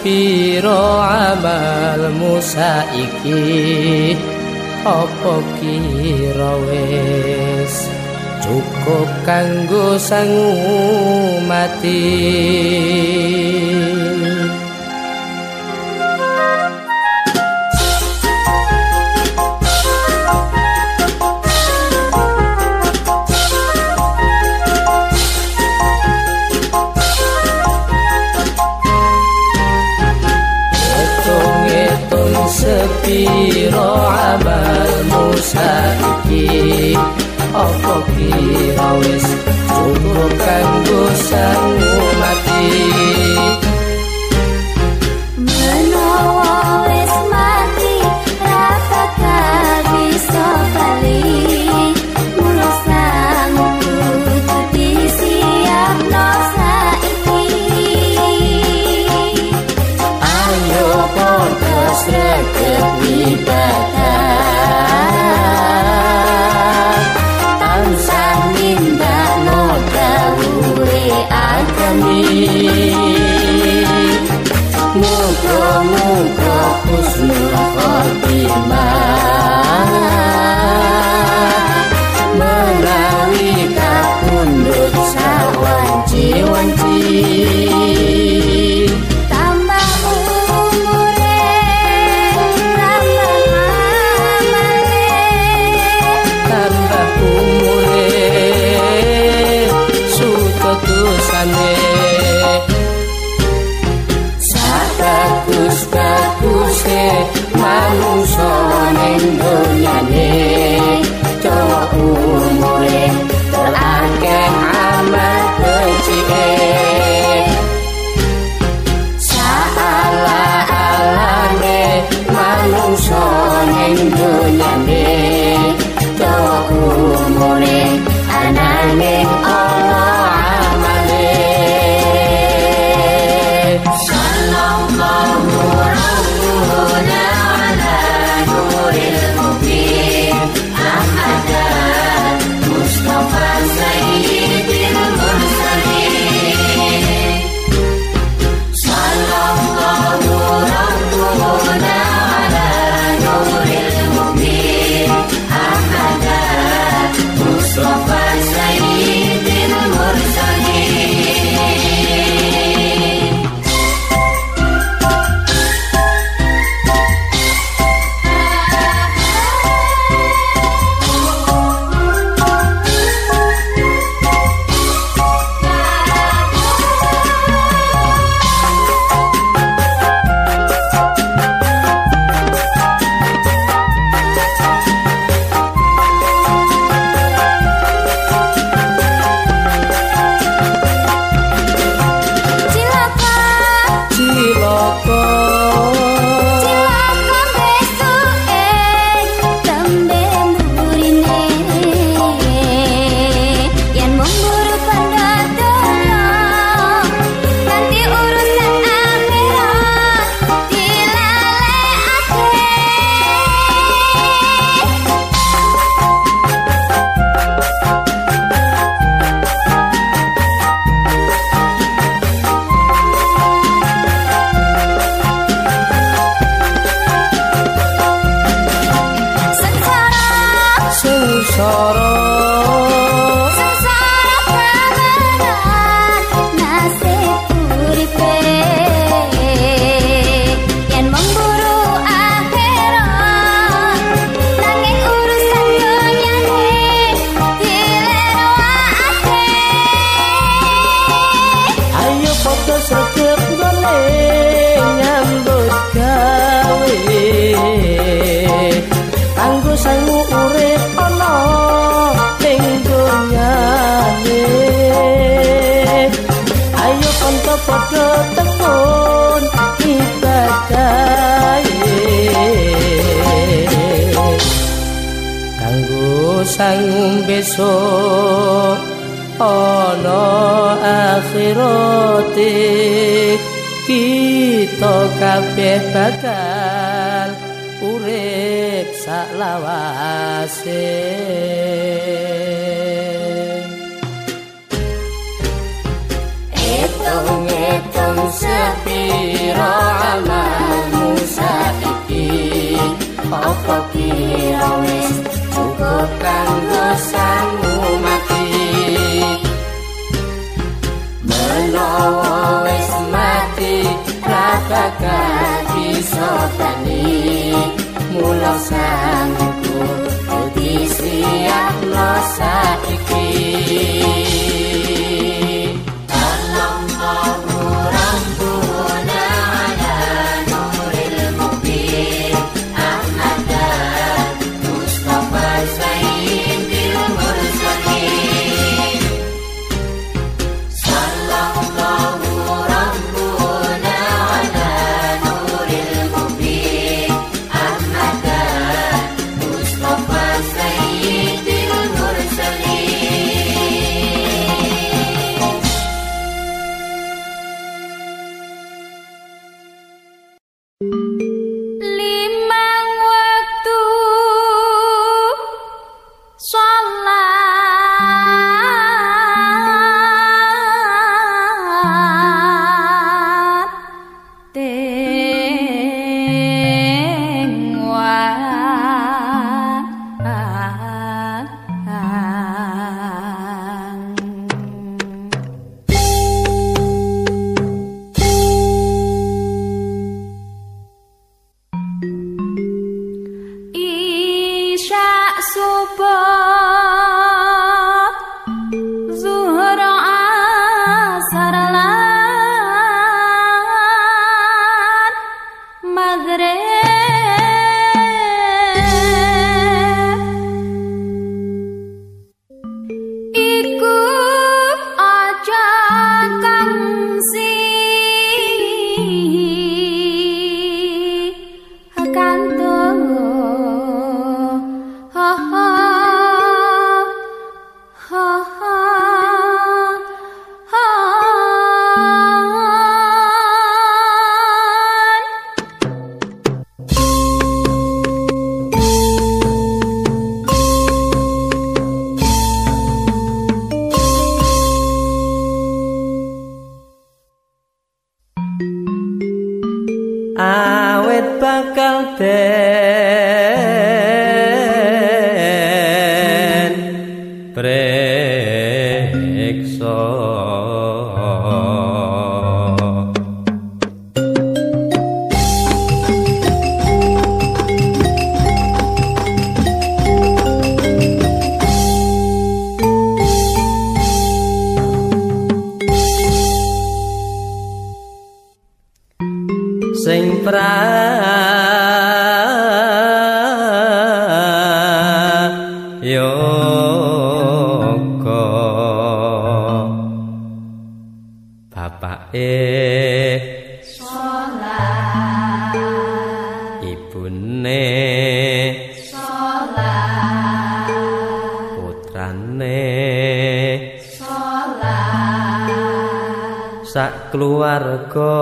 sepiro amalmu saiki apa kira wis cukup kanggo sangu mati eh salat ibune sak keluarga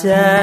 ใจ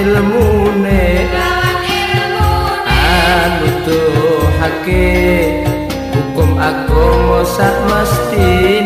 ilmune lawan ilmune anu tuhake hukum agama sak mestine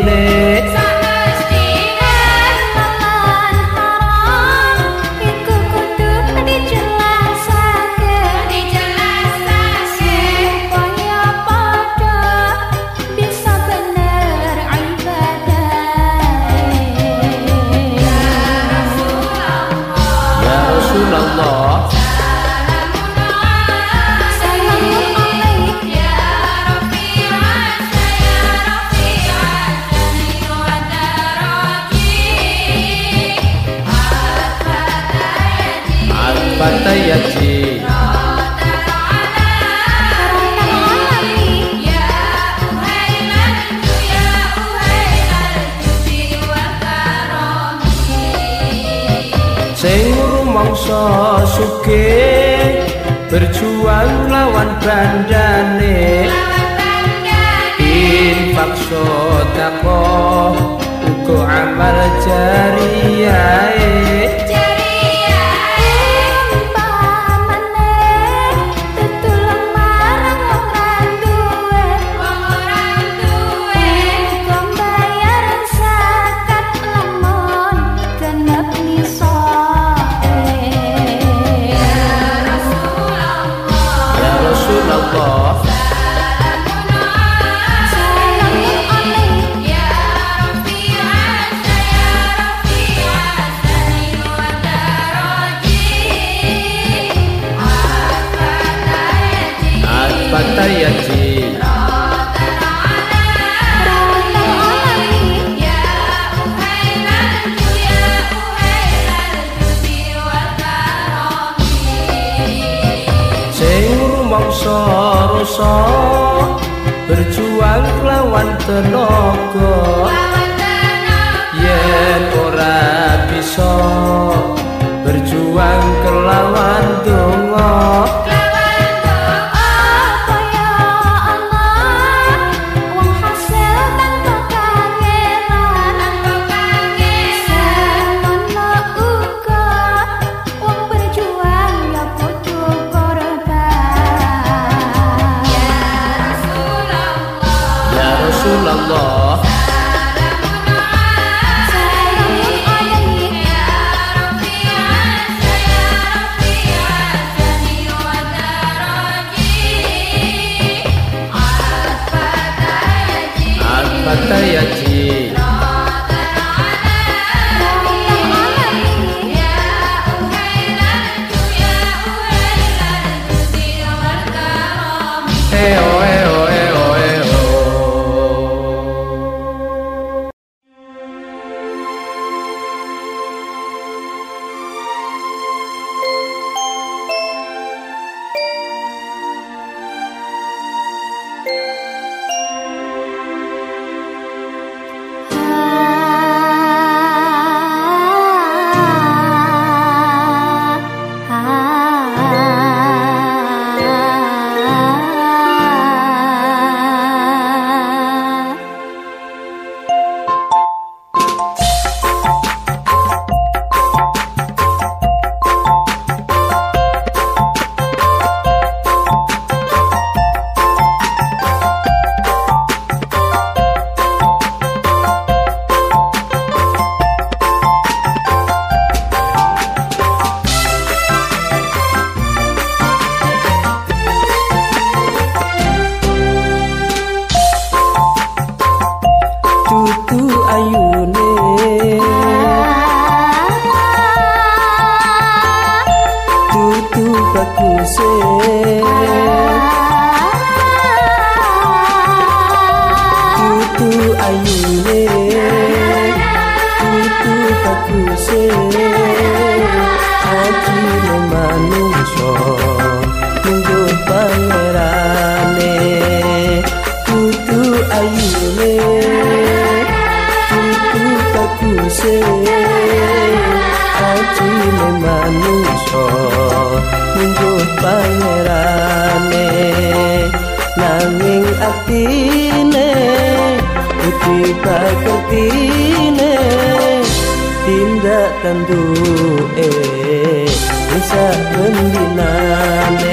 bisa berjuang kelawan ayune Tentu bagusnya Aji memanusia Menjut pangerane. Nanging atine Kuti bakertine Tindak tandu eh Bisa mendinane.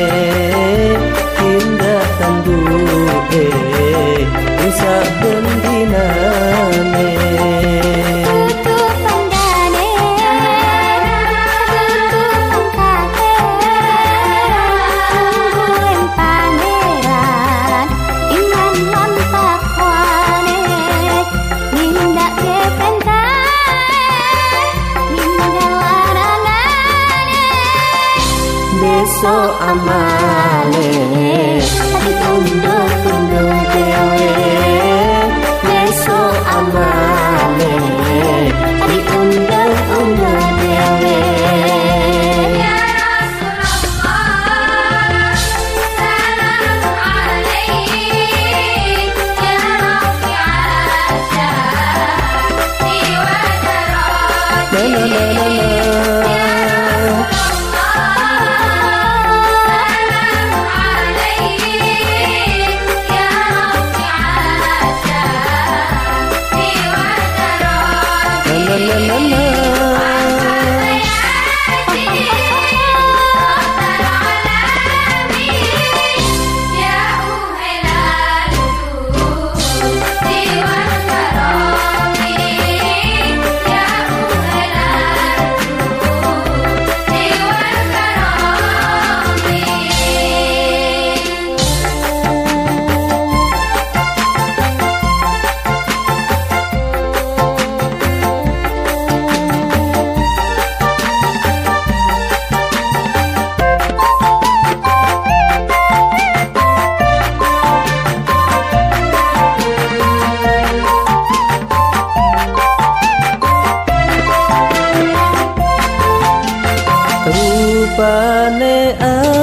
sabun rupane a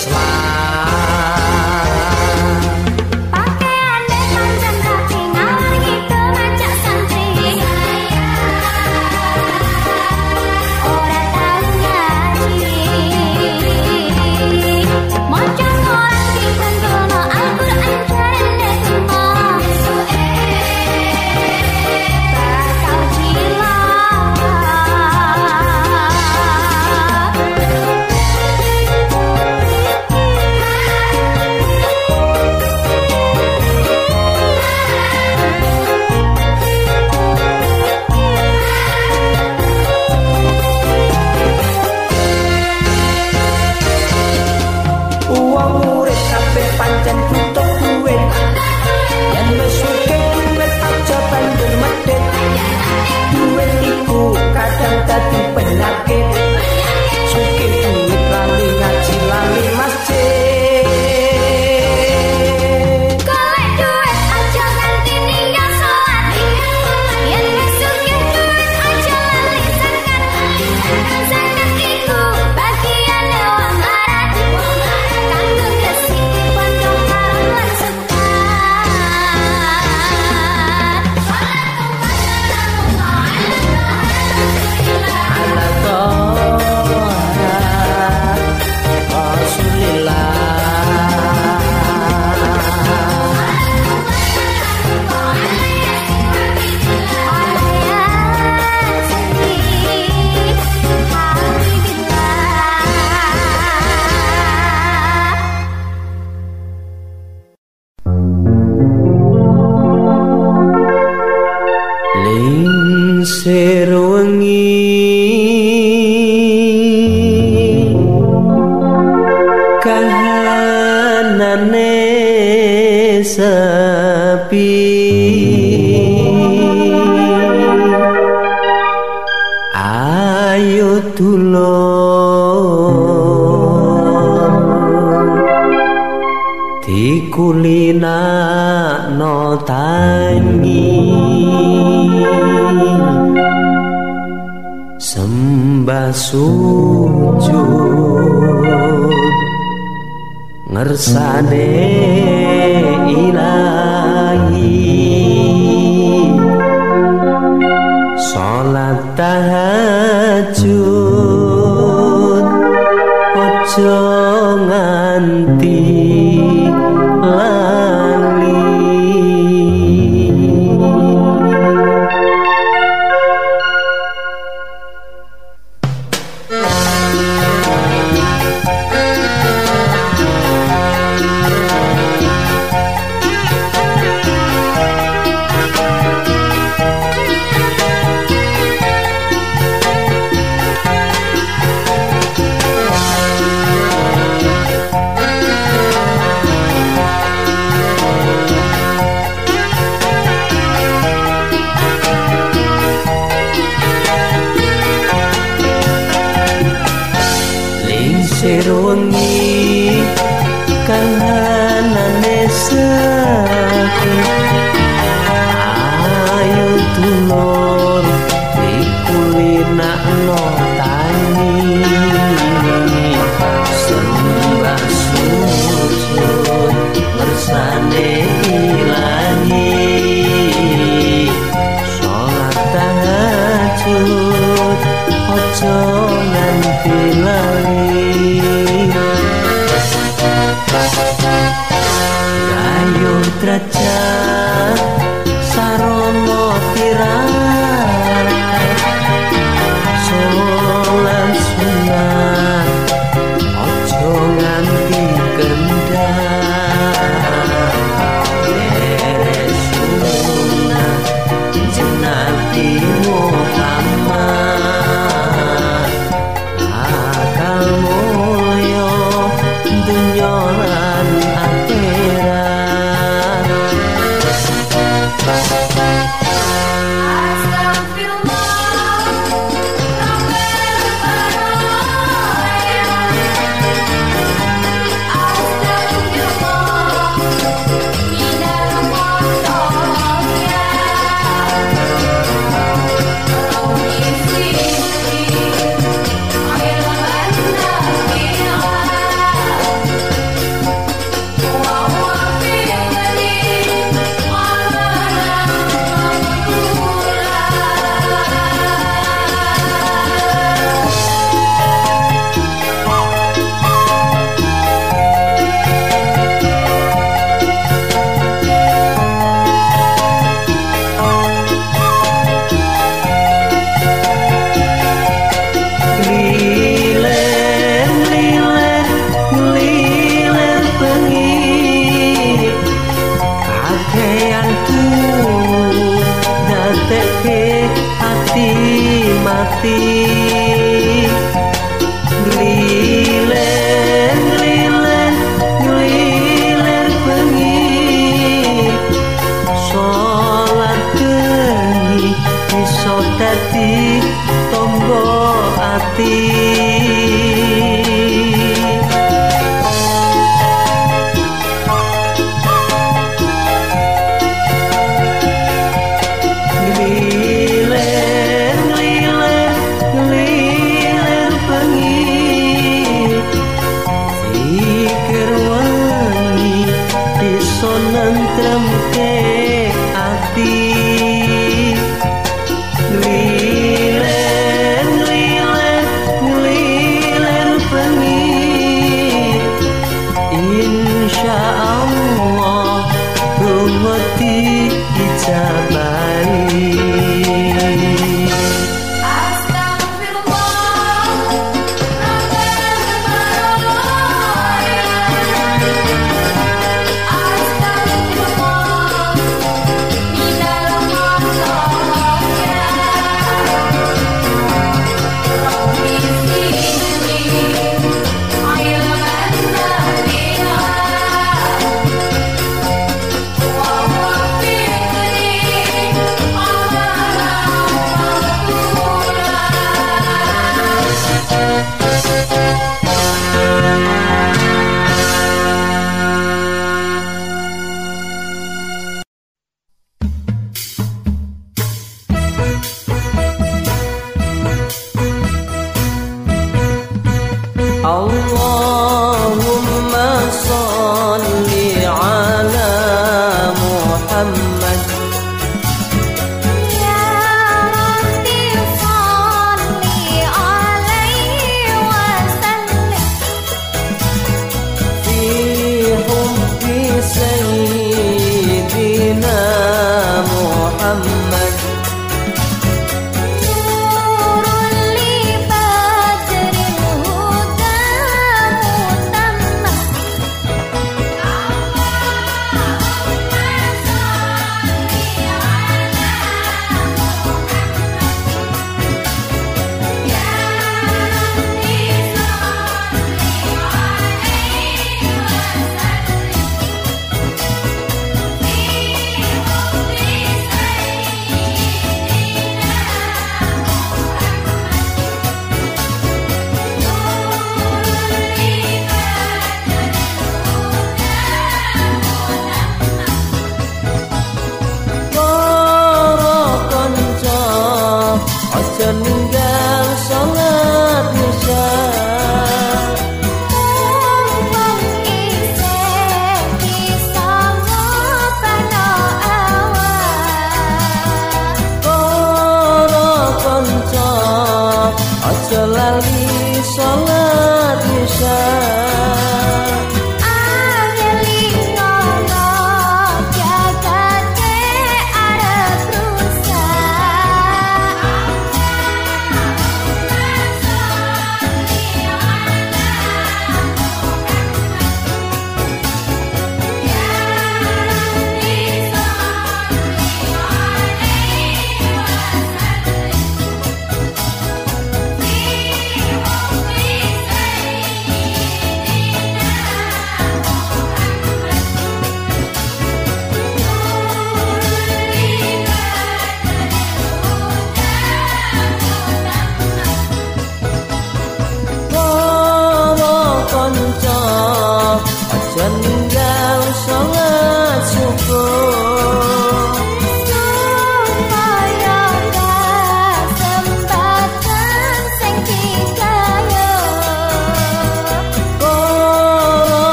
slide. sembah sujud ngersane ilahi. Salat tahan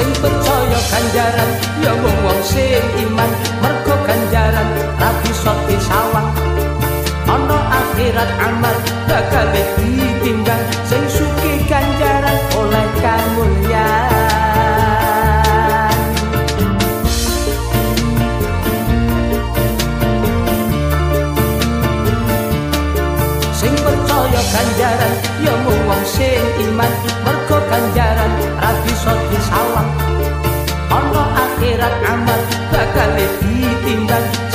sing percaya ganjaran. Ya wong wong sing iman mergo ganjaran. Rabi sok disawang ana akhirat amal tinggal